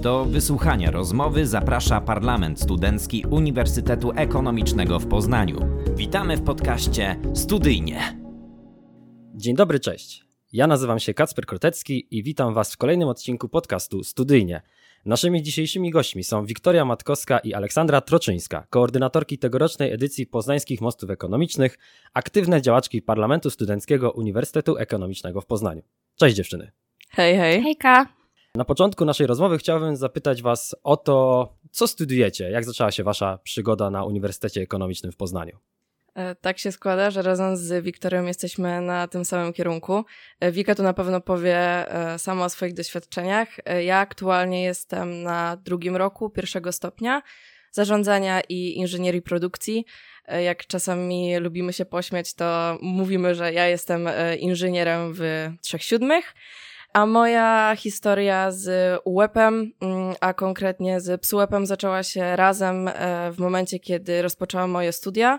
Do wysłuchania rozmowy zaprasza Parlament Studencki Uniwersytetu Ekonomicznego w Poznaniu. Witamy w podcaście Studyjnie. Dzień dobry, cześć. Ja nazywam się Kacper Krotecki i witam Was w kolejnym odcinku podcastu Studyjnie. Naszymi dzisiejszymi gośćmi są Wiktoria Matkowska i Aleksandra Troczyńska, koordynatorki tegorocznej edycji Poznańskich Mostów Ekonomicznych, aktywne działaczki Parlamentu Studenckiego Uniwersytetu Ekonomicznego w Poznaniu. Cześć dziewczyny. Hej, hej. Hejka. Na początku naszej rozmowy chciałbym zapytać Was o to, co studujecie, jak zaczęła się Wasza przygoda na Uniwersytecie Ekonomicznym w Poznaniu. E, tak się składa, że razem z Wiktorią jesteśmy na tym samym kierunku. E, Wika tu na pewno powie e, sama o swoich doświadczeniach. Ja aktualnie jestem na drugim roku pierwszego stopnia zarządzania i inżynierii produkcji. Jak czasami lubimy się pośmiać, to mówimy, że ja jestem inżynierem w trzech siódmych. A moja historia z UEP-em, mm, a konkretnie z PSUEP-em zaczęła się razem w momencie, kiedy rozpoczęłam moje studia.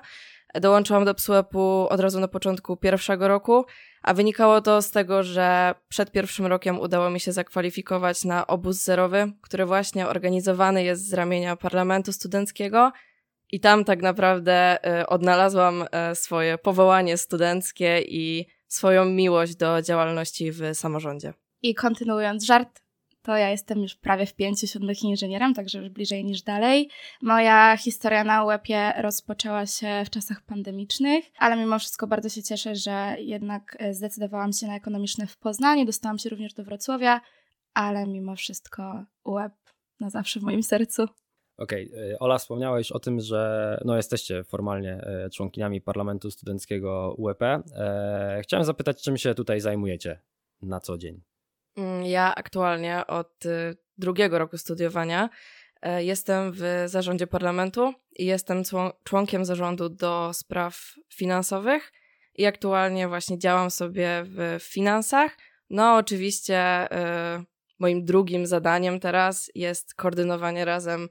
Dołączyłam do PSUEP-u od razu na początku pierwszego roku, a wynikało to z tego, że przed pierwszym rokiem udało mi się zakwalifikować na obóz zerowy, który właśnie organizowany jest z ramienia Parlamentu Studenckiego. I tam tak naprawdę y, odnalazłam y, swoje powołanie studenckie i swoją miłość do działalności w samorządzie. I kontynuując żart, to ja jestem już prawie w pięciu siódmych inżynierem, także już bliżej niż dalej. Moja historia na UEP-ie rozpoczęła się w czasach pandemicznych, ale mimo wszystko bardzo się cieszę, że jednak e, zdecydowałam się na ekonomiczne w Poznaniu, dostałam się również do Wrocławia, ale mimo wszystko UEP na zawsze w moim sercu. Okej, okay. Ola, wspomniałeś o tym, że no, jesteście formalnie e, członkiniami Parlamentu Studenckiego UEP. E, chciałem zapytać, czym się tutaj zajmujecie na co dzień? Mm, ja aktualnie od y, drugiego roku studiowania e, jestem w zarządzie parlamentu i jestem członkiem zarządu do spraw finansowych i aktualnie właśnie działam sobie w finansach. No, oczywiście y, moim drugim zadaniem teraz jest koordynowanie razem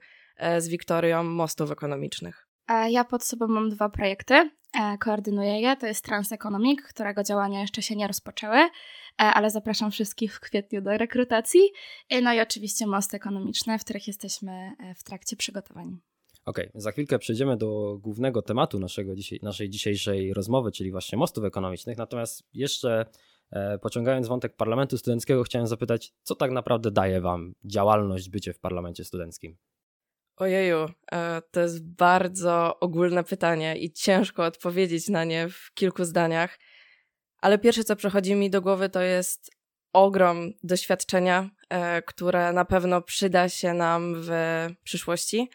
z Wiktorią mostów ekonomicznych. Ja pod sobą mam dwa projekty. E, koordynuję je. To jest Transeconomic, którego działania jeszcze się nie rozpoczęły, e, ale zapraszam wszystkich w kwietniu do rekrutacji. E, no i oczywiście mosty ekonomiczne, w których jesteśmy w trakcie przygotowań. Okej, okay, za chwilkę przejdziemy do głównego tematu naszego dzisiaj, naszej dzisiejszej rozmowy, czyli właśnie mostów ekonomicznych. Natomiast jeszcze pociągając wątek parlamentu studenckiego, chciałem zapytać, co tak naprawdę daje Wam działalność, bycie w parlamencie studenckim? Ojeju, e, to jest bardzo ogólne pytanie i ciężko odpowiedzieć na nie w kilku zdaniach, ale pierwsze, co przychodzi mi do głowy, to jest ogrom doświadczenia, e, które na pewno przyda się nam w przyszłości.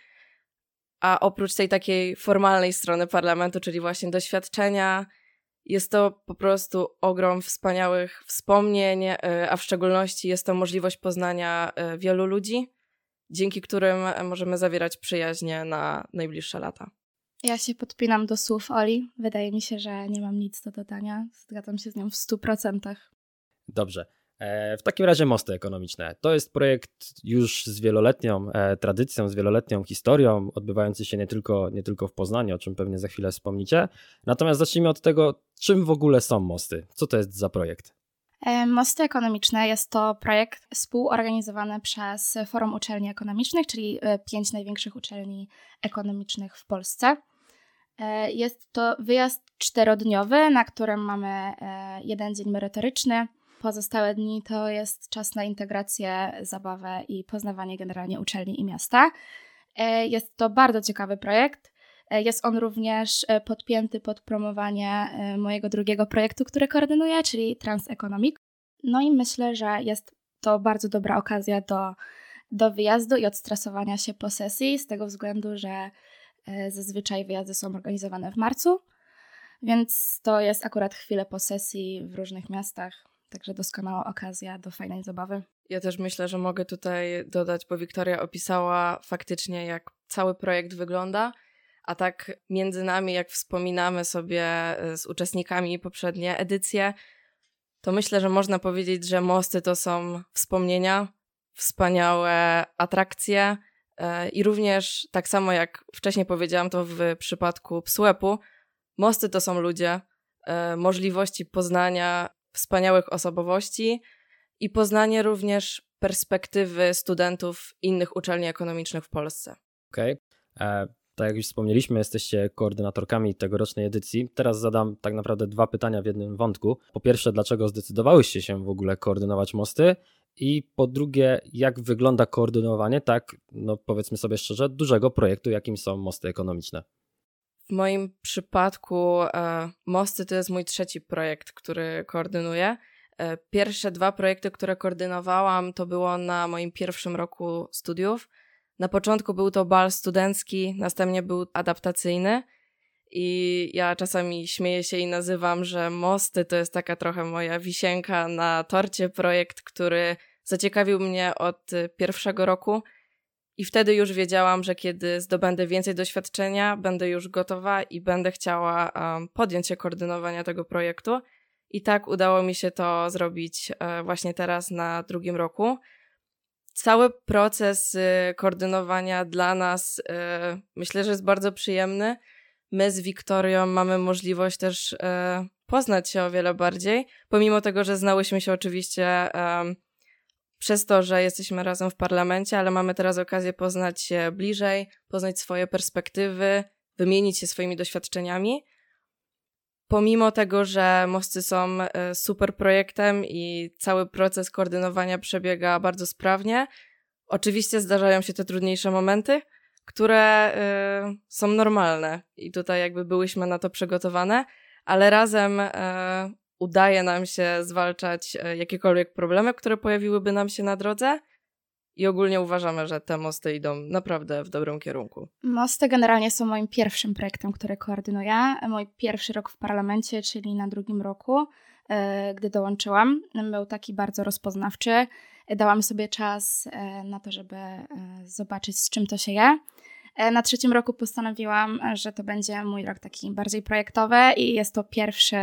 A oprócz tej takiej formalnej strony parlamentu, czyli właśnie doświadczenia, jest to po prostu ogrom wspaniałych wspomnień, e, a w szczególności jest to możliwość poznania wielu ludzi dzięki którym możemy zawierać przyjaźnie na najbliższe lata. Ja się podpinam do słów Oli. Wydaje mi się, że nie mam nic do dodania. Zgadzam się z nią w 100%. Dobrze. E, w takim razie mosty ekonomiczne. To jest projekt już z wieloletnią e, tradycją, z wieloletnią historią, odbywający się nie tylko, nie tylko w Poznaniu, o czym pewnie za chwilę wspomnicie. Natomiast zacznijmy od tego, czym w ogóle są mosty. Co to jest za projekt? E, mosty Ekonomiczne jest to projekt współorganizowany przez Forum Uczelni Ekonomicznych, czyli e, pięć największych uczelni ekonomicznych w Polsce. E, jest to wyjazd czterodniowy, na którym mamy jeden dzień merytoryczny. Pozostałe dni to jest czas na integrację, zabawę i poznawanie generalnie uczelni i miasta. Jest to bardzo ciekawy projekt. E, jest on również e, podpięty pod promowanie e, mojego drugiego projektu, który koordynuję, czyli Transeconomic. No i myślę, że jest to bardzo dobra okazja do, do wyjazdu i odstresowania się po sesji, z tego względu, że zazwyczaj wyjazdy są organizowane w marcu, więc to jest akurat chwilę po sesji w różnych miastach. Także doskonała okazja do fajnej zabawy. Ja też myślę, że mogę tutaj dodać, bo Wiktoria opisała faktycznie, jak cały projekt wygląda. A tak między nami, jak wspominamy sobie e, z uczestnikami poprzednie edycje, to myślę, że można powiedzieć, że mosty to są wspomnienia, wspaniałe atrakcje e, i również tak samo jak wcześniej powiedziałam to w przypadku Psłepu, mosty to są ludzie, e, możliwości poznania wspaniałych osobowości i poznanie również perspektywy studentów innych uczelni ekonomicznych w Polsce. Okej. Okay. Tak jak już wspomnieliśmy, jesteście koordynatorkami tegorocznej edycji. Teraz zadam tak naprawdę dwa pytania w jednym wątku. Po pierwsze, dlaczego zdecydowałyście się w ogóle koordynować mosty? I po drugie, jak wygląda koordynowanie tak, no powiedzmy sobie szczerze, dużego projektu, jakim są mosty ekonomiczne? W moim przypadku e, Mosty to jest mój trzeci projekt, który koordynuję. E, pierwsze dwa projekty, które koordynowałam, to było na moim pierwszym roku studiów. Na początku był to bal studencki, następnie był adaptacyjny. I ja czasami śmieję się i nazywam, że Mosty to jest taka trochę moja wisienka na torcie projekt, który zaciekawił mnie od pierwszego roku. I wtedy już wiedziałam, że kiedy zdobędę więcej doświadczenia, będę już gotowa i będę chciała um, podjąć się koordynowania tego projektu. I tak udało mi się to zrobić e, właśnie teraz na drugim roku. Cały proces y, koordynowania dla nas y, myślę, że jest bardzo przyjemny. My z Wiktorią mamy możliwość też y, poznać się o wiele bardziej, pomimo tego, że znałyśmy się oczywiście przez to, że jesteśmy razem w parlamencie, ale mamy teraz okazję poznać się bliżej, poznać swoje perspektywy, wymienić się swoimi doświadczeniami. Pomimo tego, że mosty są e, super projektem i cały proces koordynowania przebiega bardzo sprawnie, oczywiście zdarzają się te trudniejsze momenty, które y, są normalne i tutaj jakby byłyśmy na to przygotowane, ale razem y, udaje nam się zwalczać jakiekolwiek problemy, które pojawiłyby nam się na drodze i ogólnie uważamy, że te mosty idą naprawdę w dobrym kierunku. Mosty generalnie są moim pierwszym projektem, który koordynuję. Mój pierwszy rok w parlamencie, czyli na drugim roku, e, gdy dołączyłam, był taki bardzo rozpoznawczy. Dałam sobie czas e, na to, żeby e, zobaczyć, z czym to się je. Na trzecim roku postanowiłam, że to będzie mój rok taki bardziej projektowy i jest to pierwszy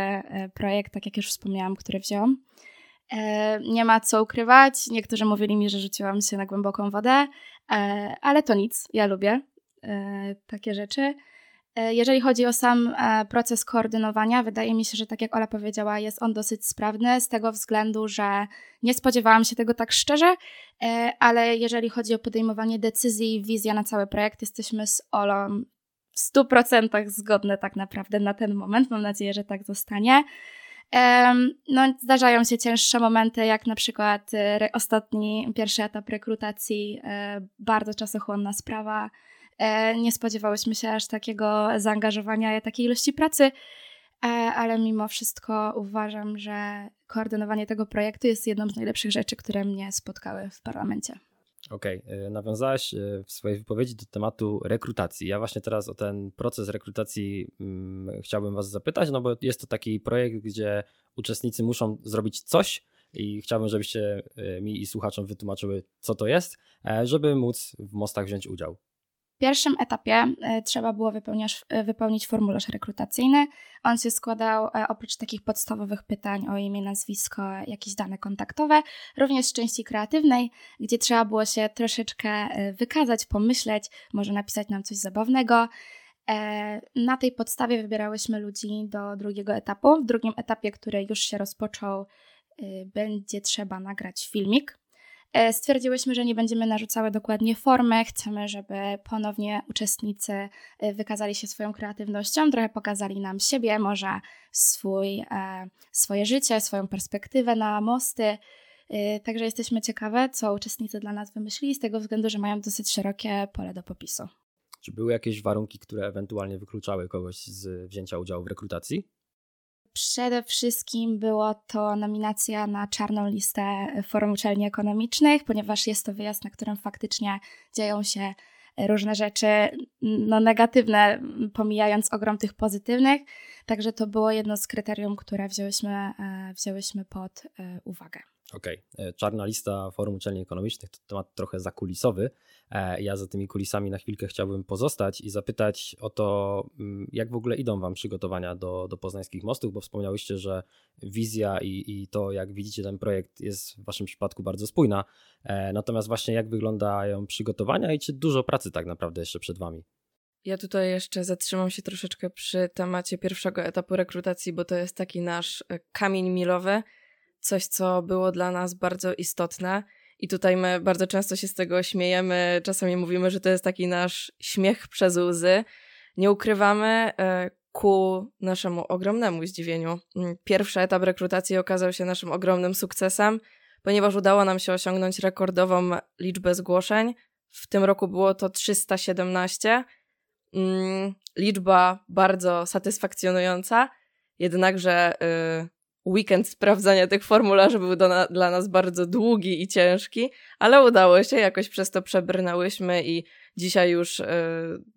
projekt, tak jak już wspomniałam, który wziąłam. E, nie ma co ukrywać. Niektórzy mówili mi, że rzuciłam się na głęboką wodę, e, ale to nic. Ja lubię e, takie rzeczy. Jeżeli chodzi o sam proces koordynowania, wydaje mi się, że tak jak Ola powiedziała, jest on dosyć sprawny z tego względu, że nie spodziewałam się tego tak szczerze, ale jeżeli chodzi o podejmowanie decyzji i wizja na cały projekt, jesteśmy z Olą w 100% zgodne tak naprawdę na ten moment. Mam nadzieję, że tak zostanie. No, zdarzają się cięższe momenty, jak na przykład e, ostatni, pierwszy etap rekrutacji, e, bardzo czasochłonna sprawa. E, nie spodziewałyśmy się aż takiego zaangażowania i takiej ilości pracy, ale mimo wszystko uważam, że koordynowanie tego projektu jest jedną z najlepszych rzeczy, które mnie spotkały w parlamencie. Okej, okay. nawiązałaś w swojej wypowiedzi do tematu rekrutacji. Ja właśnie teraz o ten proces rekrutacji hmm, chciałbym Was zapytać, no bo jest to taki projekt, gdzie uczestnicy muszą zrobić coś i chciałbym, żebyście e, mi i słuchaczom wytłumaczyły, co to jest, e, żeby móc w mostach wziąć udział. W pierwszym etapie e, trzeba było wypełniać, wypełnić formularz rekrutacyjny. On się składał oprócz takich podstawowych pytań o imię, nazwisko, jakieś dane kontaktowe, również z części kreatywnej, gdzie trzeba było się troszeczkę wykazać, pomyśleć, może napisać nam coś zabawnego. Na tej podstawie wybierałyśmy ludzi do drugiego etapu. W drugim etapie, który już się rozpoczął, będzie trzeba nagrać filmik E, stwierdziłyśmy, że nie będziemy narzucały dokładnie formy. Chcemy, żeby ponownie uczestnicy e, wykazali się swoją kreatywnością, trochę pokazali nam siebie, może swój, e, swoje życie, swoją perspektywę na mosty. Także jesteśmy ciekawe, co uczestnicy dla nas wymyślili, z tego względu, że mają dosyć szerokie pole do popisu. Czy były jakieś warunki, które ewentualnie wykluczały kogoś z wzięcia udziału w rekrutacji? Przede wszystkim było to nominacja na czarną listę Forum Uczelni Ekonomicznych, ponieważ jest to wyjazd, na którym faktycznie dzieją się różne rzeczy no, negatywne, pomijając ogrom tych pozytywnych. Także to było jedno z kryterium, które wzięłyśmy, e, wzięłyśmy pod e, uwagę. Okej, okay. E, czarna lista Forum Uczelni Ekonomicznych to temat trochę zakulisowy. E, ja za tymi kulisami na chwilkę chciałbym pozostać i zapytać o to, mm, jak w ogóle idą Wam przygotowania do, do poznańskich mostów, bo wspomniałyście, że wizja i, i to, jak widzicie ten projekt, jest w Waszym przypadku bardzo spójna. E, natomiast właśnie jak wyglądają przygotowania i czy dużo pracy tak naprawdę jeszcze przed Wami? Ja tutaj jeszcze zatrzymam się troszeczkę przy temacie pierwszego etapu rekrutacji, bo to jest taki nasz kamień milowy, coś, co było dla nas bardzo istotne I tutaj my bardzo często się z tego śmiejemy, czasami mówimy, że to jest taki nasz śmiech przez łzy. Nie ukrywamy, e, ku naszemu ogromnemu zdziwieniu. Mm, pierwszy etap rekrutacji okazał się naszym ogromnym sukcesem, ponieważ udało nam się osiągnąć rekordową liczbę zgłoszeń. W tym roku było to 317. Mm, liczba bardzo satysfakcjonująca, jednakże y, weekend sprawdzania tych formularzy był na, dla nas bardzo długi i ciężki, ale udało się, jakoś przez to przebrnęłyśmy i dzisiaj już y,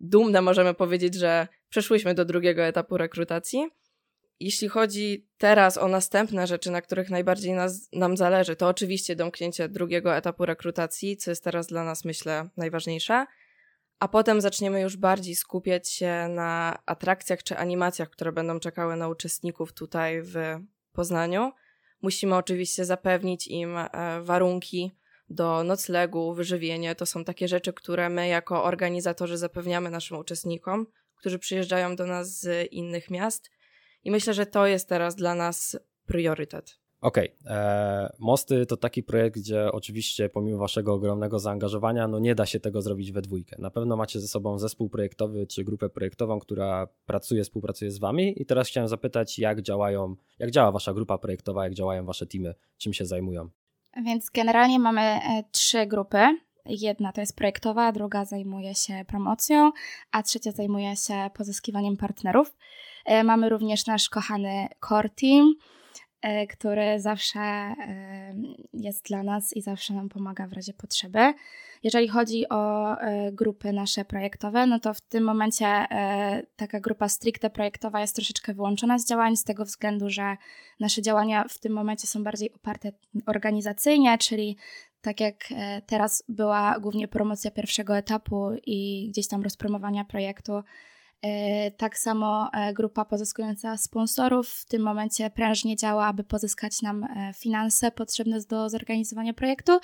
dumne możemy powiedzieć, że przeszłyśmy do drugiego etapu rekrutacji. Jeśli chodzi teraz o następne rzeczy, na których najbardziej nas, nam zależy, to oczywiście domknięcie drugiego etapu rekrutacji, co jest teraz dla nas, myślę, najważniejsze. A potem zaczniemy już bardziej skupiać się na atrakcjach czy animacjach, które będą czekały na uczestników tutaj w Poznaniu. Musimy oczywiście zapewnić im e, warunki do noclegu, wyżywienie. To są takie rzeczy, które my jako organizatorzy zapewniamy naszym uczestnikom, którzy przyjeżdżają do nas z innych miast. I myślę, że to jest teraz dla nas priorytet. Okej, okay. E, Mosty to taki projekt, gdzie oczywiście pomimo waszego ogromnego zaangażowania, no nie da się tego zrobić we dwójkę. Na pewno macie ze sobą zespół projektowy czy grupę projektową, która pracuje, współpracuje z wami i teraz chciałem zapytać, jak działają, jak działa wasza grupa projektowa, jak działają wasze teamy, czym się zajmują? Więc generalnie mamy e, trzy grupy. Jedna to jest projektowa, druga zajmuje się promocją, a trzecia zajmuje się pozyskiwaniem partnerów. E, mamy również nasz kochany core team, E, który zawsze e, jest dla nas i zawsze nam pomaga w razie potrzeby. Jeżeli chodzi o e, grupy nasze projektowe, no to w tym momencie taka grupa stricte projektowa jest troszeczkę wyłączona z działań, z tego względu, że nasze działania w tym momencie są bardziej oparte organizacyjnie, czyli tak jak teraz była głównie promocja pierwszego etapu i gdzieś tam rozpromowania projektu, tak samo e, grupa pozyskująca sponsorów w tym momencie prężnie działa, aby pozyskać nam e, finanse potrzebne do zorganizowania projektu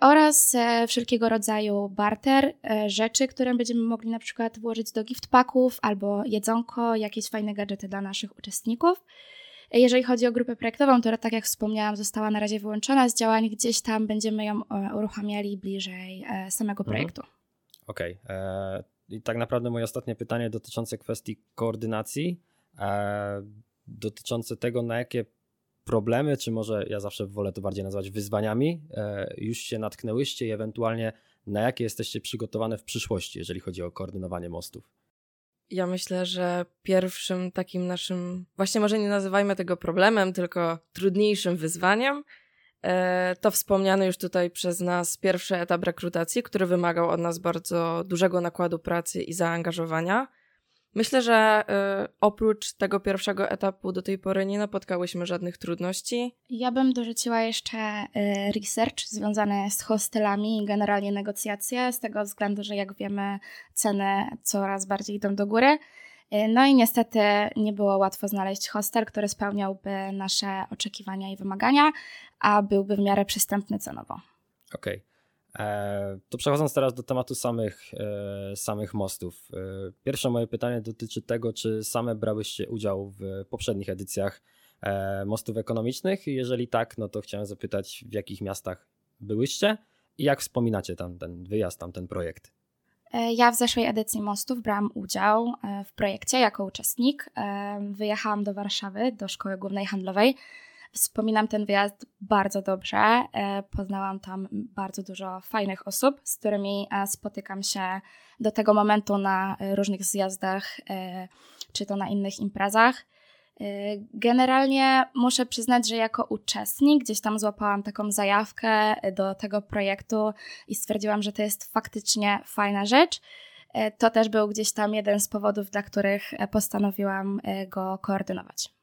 oraz wszelkiego rodzaju barter, rzeczy, które będziemy mogli na przykład włożyć do gift packów albo jedzonko, jakieś fajne gadżety dla naszych uczestników. Jeżeli chodzi o grupę projektową, która, tak jak wspomniałam, została na razie wyłączona z działań, gdzieś tam będziemy ją uruchamiali bliżej samego mhm. projektu. Okej. Okay. I tak naprawdę moje ostatnie pytanie dotyczące kwestii koordynacji, e, dotyczące tego, na jakie problemy, czy może ja zawsze wolę to bardziej nazwać wyzwaniami, e, już się natknęłyście i ewentualnie na jakie jesteście przygotowane w przyszłości, jeżeli chodzi o koordynowanie mostów? Ja myślę, że pierwszym takim naszym, właśnie może nie nazywajmy tego problemem, tylko trudniejszym wyzwaniem to wspomniany już tutaj przez nas pierwszy etap rekrutacji, który wymagał od nas bardzo dużego nakładu pracy i zaangażowania. Myślę, że e, oprócz tego pierwszego etapu do tej pory nie napotkałyśmy żadnych trudności. Ja bym dorzuciła jeszcze e, research związany z hostelami i generalnie negocjacje, z tego względu, że jak wiemy, ceny coraz bardziej idą do góry. No i niestety nie było łatwo znaleźć hostel, który spełniałby nasze oczekiwania i wymagania, a byłby w miarę przystępny cenowo. Okej. Okay. E, to przechodząc teraz do tematu samych, e, samych mostów. E, pierwsze moje pytanie dotyczy tego, czy same brałyście udział w poprzednich edycjach mostów ekonomicznych. Jeżeli tak, no to chciałem zapytać, w jakich miastach byłyście i jak wspominacie tam ten wyjazd, tam ten projekt? Ja w zeszłej edycji Mostów brałam udział w projekcie jako uczestnik. Wyjechałam do Warszawy, do Szkoły Głównej Handlowej Wspominam ten wyjazd bardzo dobrze. E, poznałam tam bardzo dużo fajnych osób, z którymi e, spotykam się do tego momentu na różnych zjazdach e, czy to na innych imprezach. Generalnie muszę przyznać, że jako uczestnik gdzieś tam złapałam taką zajawkę do tego projektu i stwierdziłam, że to jest faktycznie fajna rzecz. To też był gdzieś tam jeden z powodów, dla których postanowiłam go koordynować.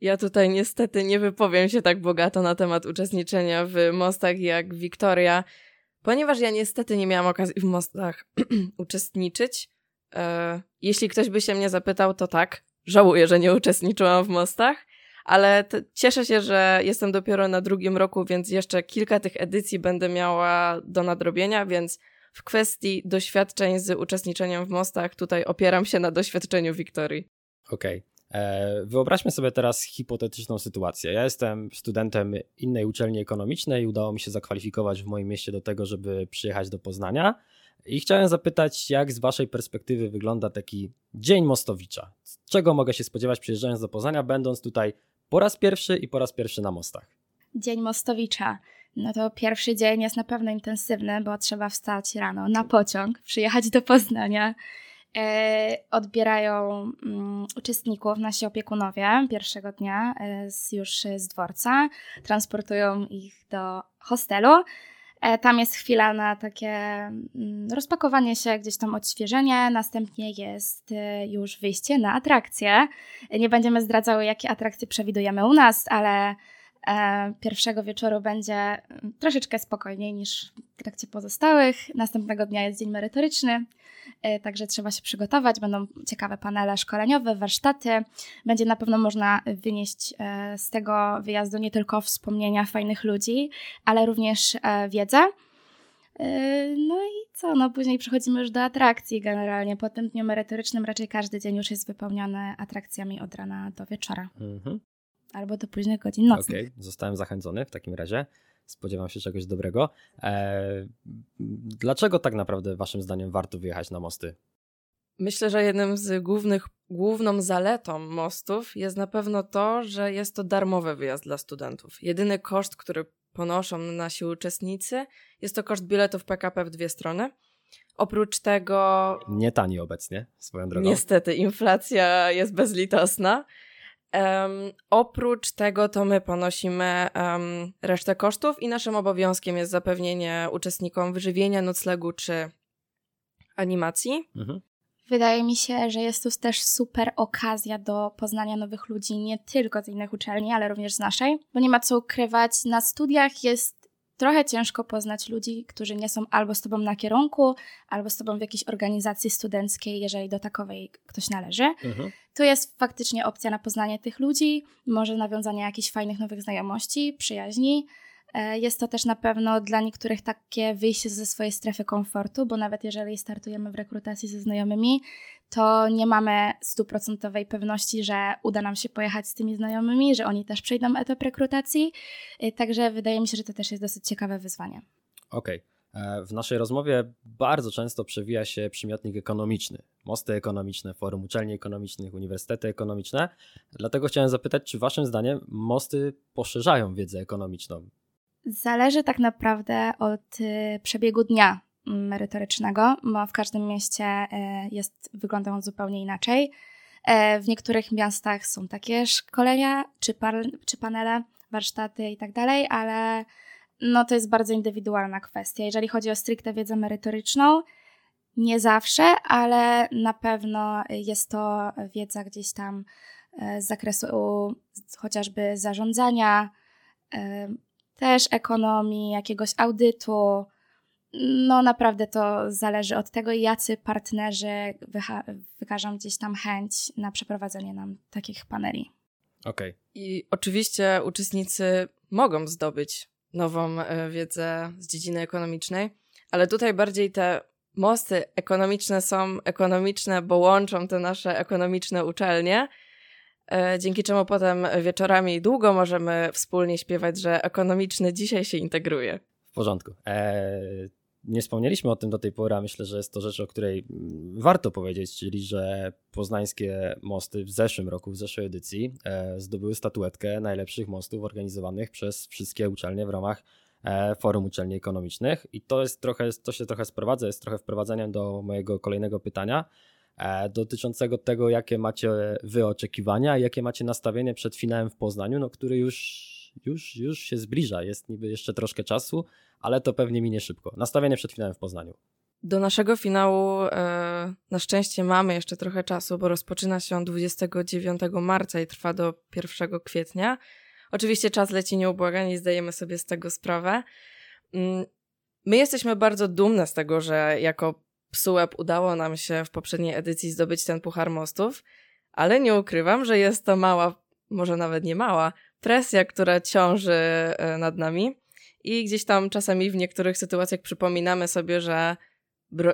Ja tutaj niestety nie wypowiem się tak bogato na temat uczestniczenia w mostach jak Wiktoria, ponieważ ja niestety nie miałam okazji w mostach uczestniczyć. E, jeśli ktoś by się mnie zapytał, to tak. Żałuję, że nie uczestniczyłam w mostach, ale cieszę się, że jestem dopiero na drugim roku, więc jeszcze kilka tych edycji będę miała do nadrobienia, więc w kwestii doświadczeń z uczestniczeniem w mostach tutaj opieram się na doświadczeniu Wiktorii. Okej. Okay. E, wyobraźmy sobie teraz hipotetyczną sytuację. Ja jestem studentem innej uczelni ekonomicznej udało mi się zakwalifikować w moim mieście do tego, żeby przyjechać do Poznania. I chciałem zapytać, jak z Waszej perspektywy wygląda taki dzień Mostowicza? Czego mogę się spodziewać przyjeżdżając do Poznania, będąc tutaj po raz pierwszy i po raz pierwszy na mostach? Dzień Mostowicza. No to pierwszy dzień jest na pewno intensywny, bo trzeba wstać rano na pociąg, przyjechać do Poznania. E, odbierają mm, uczestników nasi opiekunowie pierwszego dnia e, z, już z dworca, transportują ich do hostelu. E, tam jest chwila na takie mm, rozpakowanie się, gdzieś tam odświeżenie, następnie jest już wyjście na atrakcje. Nie będziemy zdradzały, jakie atrakcje przewidujemy u nas, ale pierwszego wieczoru będzie mm, troszeczkę spokojniej niż w trakcie pozostałych. Następnego dnia jest dzień merytoryczny, E, także trzeba się przygotować. Będą ciekawe panele szkoleniowe, warsztaty. Będzie na pewno można wynieść e, z tego wyjazdu nie tylko wspomnienia fajnych ludzi, ale również e, wiedzę. No i co? No później przechodzimy już do atrakcji generalnie. Po tym dniu merytorycznym raczej każdy dzień już jest wypełniony atrakcjami od rana do wieczora. Mhm. Albo do późnych godzin nocnych. Okej, okay. zostałem zachęcony w takim razie spodziewam się czegoś dobrego. E, dlaczego tak naprawdę Waszym zdaniem warto wyjechać na mosty? Myślę, że jednym z głównych, główną zaletą mostów jest na pewno to, że jest to darmowy wyjazd dla studentów. Jedyny koszt, który ponoszą nasi uczestnicy, jest to koszt biletów PKP w dwie strony. Oprócz tego. Nie tani obecnie, swoją drogą. Niestety, inflacja jest bezlitosna. Um, oprócz tego to my ponosimy um, resztę kosztów i naszym obowiązkiem jest zapewnienie uczestnikom wyżywienia, noclegu czy animacji. Mhm. Wydaje mi się, że jest to też super okazja do poznania nowych ludzi, nie tylko z innych uczelni, ale również z naszej, bo nie ma co ukrywać, na studiach jest trochę ciężko poznać ludzi, którzy nie są albo z tobą na kierunku, albo z tobą w jakiejś organizacji studenckiej, jeżeli do takowej ktoś należy. Mhm. Tu jest faktycznie opcja na poznanie tych ludzi, może nawiązanie jakichś fajnych nowych znajomości, przyjaźni. E, jest to też na pewno dla niektórych takie wyjście ze swojej strefy komfortu, bo nawet jeżeli startujemy w rekrutacji ze znajomymi, to nie mamy stuprocentowej pewności, że uda nam się pojechać z tymi znajomymi, że oni też przejdą etap rekrutacji. Y, także wydaje mi się, że to też jest dosyć ciekawe wyzwanie. Okej. Okay. E, w naszej rozmowie bardzo często przewija się przymiotnik ekonomiczny. Mosty ekonomiczne, forum uczelni ekonomicznych, uniwersytety ekonomiczne. Dlatego chciałem zapytać, czy Waszym zdaniem mosty poszerzają wiedzę ekonomiczną? Zależy tak naprawdę od y, przebiegu dnia merytorycznego, bo w każdym mieście e, jest, wygląda on zupełnie inaczej. E, w niektórych miastach są takie szkolenia czy, par, czy panele, warsztaty i tak dalej, ale no to jest bardzo indywidualna kwestia. Jeżeli chodzi o stricte wiedzę merytoryczną, nie zawsze, ale na pewno jest to wiedza gdzieś tam e, z zakresu chociażby zarządzania, też ekonomii, jakiegoś audytu, no naprawdę to zależy od tego, jacy partnerzy wykażą gdzieś tam chęć na przeprowadzenie nam takich paneli. Okej. Okay. I oczywiście uczestnicy mogą zdobyć nową e, wiedzę z dziedziny ekonomicznej, ale tutaj bardziej te mosty ekonomiczne są ekonomiczne, bo łączą te nasze ekonomiczne uczelnie, dzięki czemu potem wieczorami długo możemy wspólnie śpiewać, że ekonomiczny dzisiaj się integruje. W porządku. Eee, nie wspomnieliśmy o tym do tej pory, a myślę, że jest to rzecz, o której mm, warto powiedzieć, czyli że poznańskie mosty w zeszłym roku, w zeszłej edycji e, zdobyły statuetkę najlepszych mostów organizowanych przez wszystkie uczelnie w ramach e, Forum Uczelni Ekonomicznych i to jest trochę, to się trochę sprowadza, jest trochę wprowadzeniem do mojego kolejnego pytania e, dotyczącego tego, jakie macie wy oczekiwania i jakie macie nastawienie przed finałem w Poznaniu, no, który już, już, już się zbliża, jest niby jeszcze troszkę czasu, ale to pewnie minie szybko. Nastawienie przed finałem w Poznaniu. Do naszego finału e, na szczęście mamy jeszcze trochę czasu, bo rozpoczyna się on 29 marca i trwa do 1 kwietnia. Oczywiście czas leci nieubłaganie zdajemy sobie z tego sprawę. Mm, my jesteśmy bardzo dumne z tego, że jako PSUEP udało nam się w poprzedniej edycji zdobyć ten Puchar Mostów, ale nie ukrywam, że jest to mała, może nawet nie mała, presja, która ciąży e, nad nami i gdzieś tam czasami w niektórych sytuacjach przypominamy sobie, że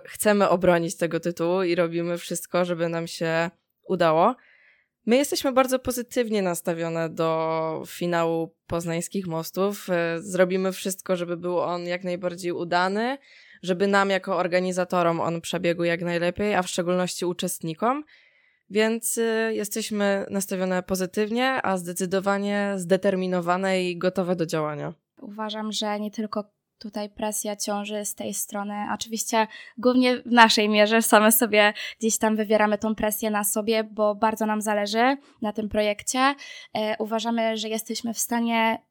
chcemy obronić tego tytułu i robimy wszystko, żeby nam się udało. My jesteśmy bardzo pozytywnie nastawione do finału poznańskich mostów. E, zrobimy wszystko, żeby był on jak najbardziej udany, żeby nam jako organizatorom on przebiegł jak najlepiej, a w szczególności uczestnikom. Więc e, jesteśmy nastawione pozytywnie, a zdecydowanie zdeterminowane i gotowe do działania. Uważam, że nie tylko tutaj presja ciąży z tej strony. Oczywiście głównie w naszej mierze same sobie gdzieś tam wywieramy tą presję na sobie, bo bardzo nam zależy na tym projekcie. E, uważamy, że jesteśmy w stanie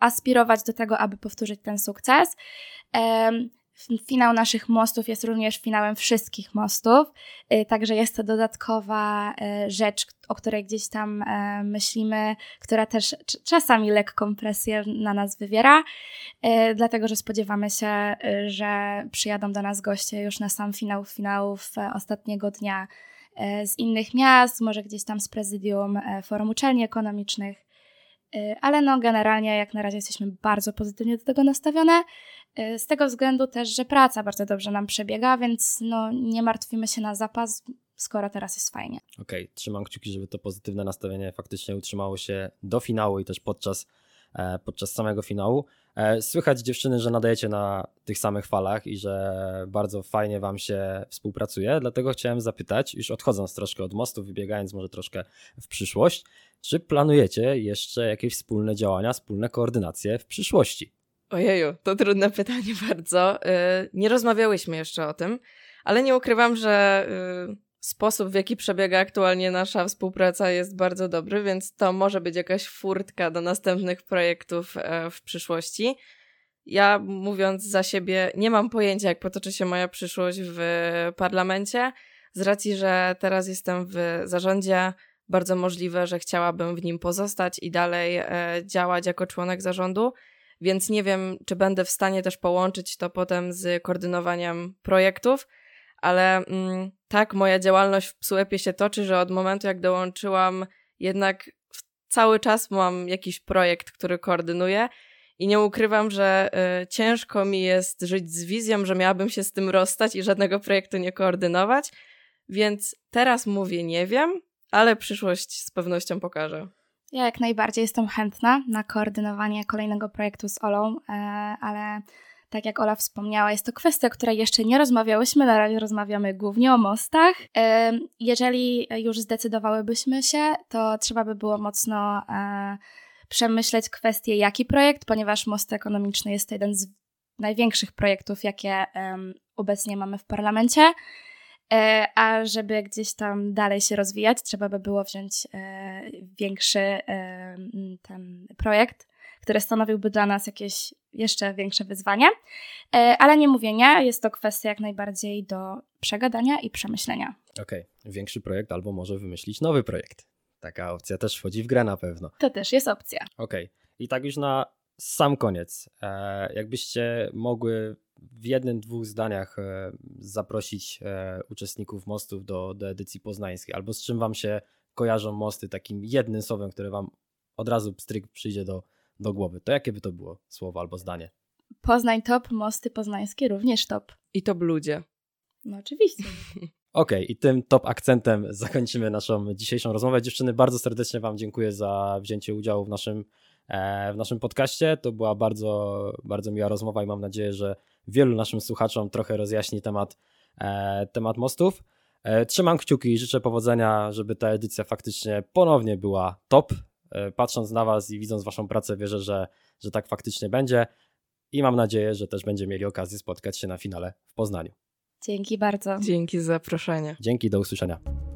aspirować do tego, aby powtórzyć ten sukces. Finał naszych mostów jest również finałem wszystkich mostów, y, także jest to dodatkowa y, rzecz, o której gdzieś tam e, myślimy, która też czasami lekką presję na nas wywiera, y, dlatego że spodziewamy się, że przyjadą do nas goście już na sam finał finałów ostatniego dnia z innych miast, może gdzieś tam z prezydium Forum Uczelni Ekonomicznych. Ale no, generalnie jak na razie jesteśmy bardzo pozytywnie do tego nastawione. Y, z tego względu też, że praca bardzo dobrze nam przebiega, więc no, nie martwimy się na zapas, skoro teraz jest fajnie. Okej, okay, trzymam kciuki, żeby to pozytywne nastawienie faktycznie utrzymało się do finału i też podczas, e, podczas samego finału. E, słychać dziewczyny, że nadajecie na tych samych falach i że bardzo fajnie Wam się współpracuje, dlatego chciałem zapytać, już odchodząc troszkę od mostu, wybiegając może troszkę w przyszłość, czy planujecie jeszcze jakieś wspólne działania, wspólne koordynacje w przyszłości? Ojeju, to trudne pytanie bardzo. Y, nie rozmawiałyśmy jeszcze o tym, ale nie ukrywam, że y, sposób, w jaki przebiega aktualnie nasza współpraca jest bardzo dobry, więc to może być jakaś furtka do następnych projektów e, w przyszłości. Ja, mówiąc za siebie, nie mam pojęcia, jak potoczy się moja przyszłość w parlamencie. Z racji, że teraz jestem w zarządzie, bardzo możliwe, że chciałabym w nim pozostać i dalej e, działać jako członek zarządu więc nie wiem, czy będę w stanie też połączyć to potem z koordynowaniem projektów, ale mm, tak, moja działalność w PSUEP-ie się toczy, że od momentu jak dołączyłam, jednak cały czas mam jakiś projekt, który koordynuję i nie ukrywam, że y, ciężko mi jest żyć z wizją, że miałabym się z tym rozstać i żadnego projektu nie koordynować, więc teraz mówię nie wiem, ale przyszłość z pewnością pokaże. Ja jak najbardziej jestem chętna na koordynowanie kolejnego projektu z Olą, e, ale tak jak Ola wspomniała, jest to kwestia, o której jeszcze nie rozmawiałyśmy, na razie rozmawiamy głównie o mostach. E, jeżeli już zdecydowałybyśmy się, to trzeba by było mocno e, przemyśleć kwestię, jaki projekt, ponieważ most ekonomiczny jest jeden z największych projektów, jakie obecnie mamy w parlamencie. E, a żeby gdzieś tam dalej się rozwijać, trzeba by było wziąć e, większy e, ten projekt, który stanowiłby dla nas jakieś jeszcze większe wyzwanie. Ale nie mówię nie, jest to kwestia jak najbardziej do przegadania i przemyślenia. Okej, okay. większy projekt albo może wymyślić nowy projekt. Taka opcja też wchodzi w grę na pewno. To też jest opcja. Okej. Okay. I tak już na sam koniec. Jakbyście mogły w jednym, dwóch zdaniach e, zaprosić e, uczestników mostów do, do edycji poznańskiej? Albo z czym Wam się kojarzą mosty takim jednym słowem, które Wam od razu stryk przyjdzie do, do głowy? To jakie by to było słowo albo zdanie? Poznań top, mosty poznańskie również top. I top ludzie. No oczywiście. Okej, okay, i tym top akcentem zakończymy naszą dzisiejszą rozmowę. Dziewczyny, bardzo serdecznie Wam dziękuję za wzięcie udziału w naszym, e, w naszym podcaście. To była bardzo, bardzo miła rozmowa i mam nadzieję, że wielu naszym słuchaczom trochę rozjaśni temat, e, temat mostów. E, trzymam kciuki i życzę powodzenia, żeby ta edycja faktycznie ponownie była top. E, patrząc na Was i widząc Waszą pracę, wierzę, że, że tak faktycznie będzie i mam nadzieję, że też będziemy mieli okazję spotkać się na finale w Poznaniu. Dzięki bardzo. Dzięki za zaproszenie. Dzięki, do usłyszenia.